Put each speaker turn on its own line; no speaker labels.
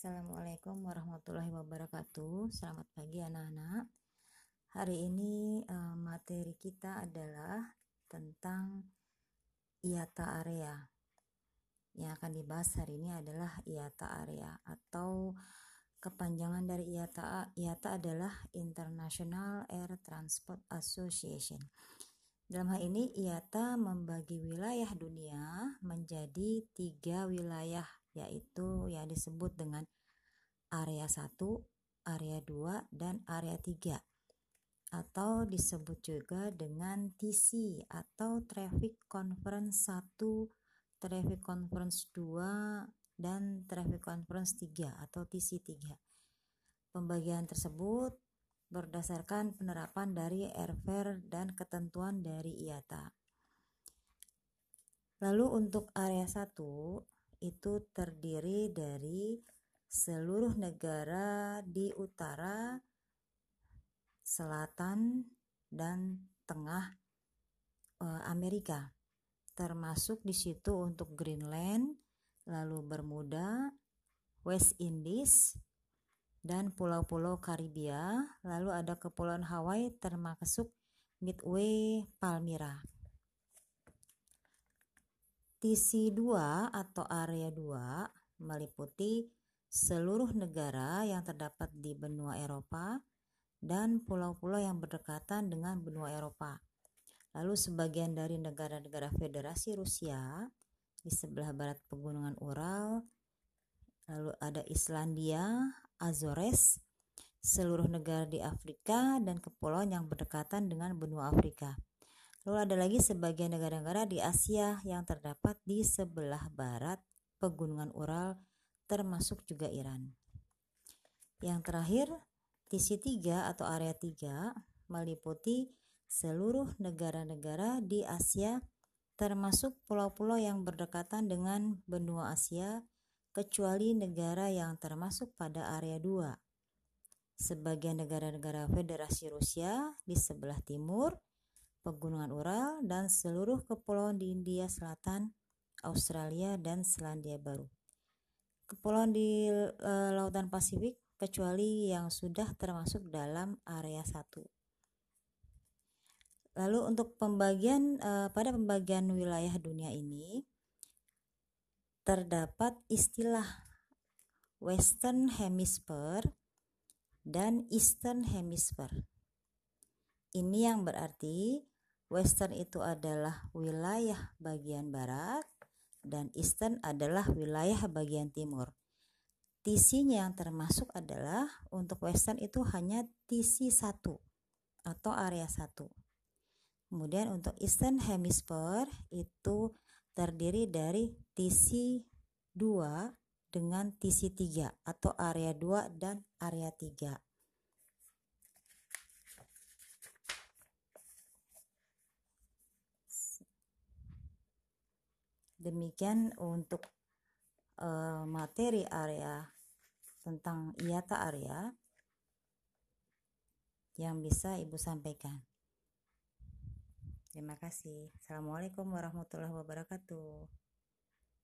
Assalamualaikum warahmatullahi wabarakatuh. Selamat pagi anak-anak. Hari ini uh, materi kita adalah tentang IATA area. Yang akan dibahas hari ini adalah IATA area atau kepanjangan dari IATA. IATA adalah International Air Transport Association. Dalam hal ini IATA membagi wilayah dunia menjadi tiga wilayah yaitu yang disebut dengan area 1, area 2, dan area 3 atau disebut juga dengan TC atau Traffic Conference 1, Traffic Conference 2, dan Traffic Conference 3 atau TC3. Pembagian tersebut berdasarkan penerapan dari Airfare dan ketentuan dari IATA. Lalu untuk area 1 itu terdiri dari seluruh negara di utara, selatan, dan tengah eh, Amerika. Termasuk di situ untuk Greenland, lalu Bermuda, West Indies, dan pulau-pulau Karibia, lalu ada kepulauan Hawaii termasuk Midway, Palmyra. TC2 atau area 2 meliputi seluruh negara yang terdapat di benua Eropa dan pulau-pulau yang berdekatan dengan benua Eropa. Lalu sebagian dari negara-negara Federasi Rusia di sebelah barat pegunungan Ural, lalu ada Islandia, Azores, seluruh negara di Afrika dan kepulauan yang berdekatan dengan benua Afrika. Lalu ada lagi sebagian negara-negara di Asia yang terdapat di sebelah barat pegunungan Ural termasuk juga Iran. Yang terakhir, TC3 atau area 3 meliputi seluruh negara-negara di Asia termasuk pulau-pulau yang berdekatan dengan benua Asia kecuali negara yang termasuk pada area 2. Sebagian negara-negara Federasi Rusia di sebelah timur, Pegunungan Ural, dan seluruh kepulauan di India Selatan, Australia, dan Selandia Baru. Kepulauan di e, Lautan Pasifik kecuali yang sudah termasuk dalam area 1. Lalu untuk pembagian e, pada pembagian wilayah dunia ini terdapat istilah Western Hemisphere dan Eastern Hemisphere. Ini yang berarti Western itu adalah wilayah bagian barat dan Eastern adalah wilayah bagian timur. TC-nya yang termasuk adalah untuk Western itu hanya TC 1 atau area 1. Kemudian untuk Eastern Hemisphere itu terdiri dari TC 2 dengan TC 3 atau area 2 dan area 3. Demikian untuk uh, materi area tentang IATA area yang bisa Ibu sampaikan. Terima kasih. Assalamualaikum warahmatullahi wabarakatuh.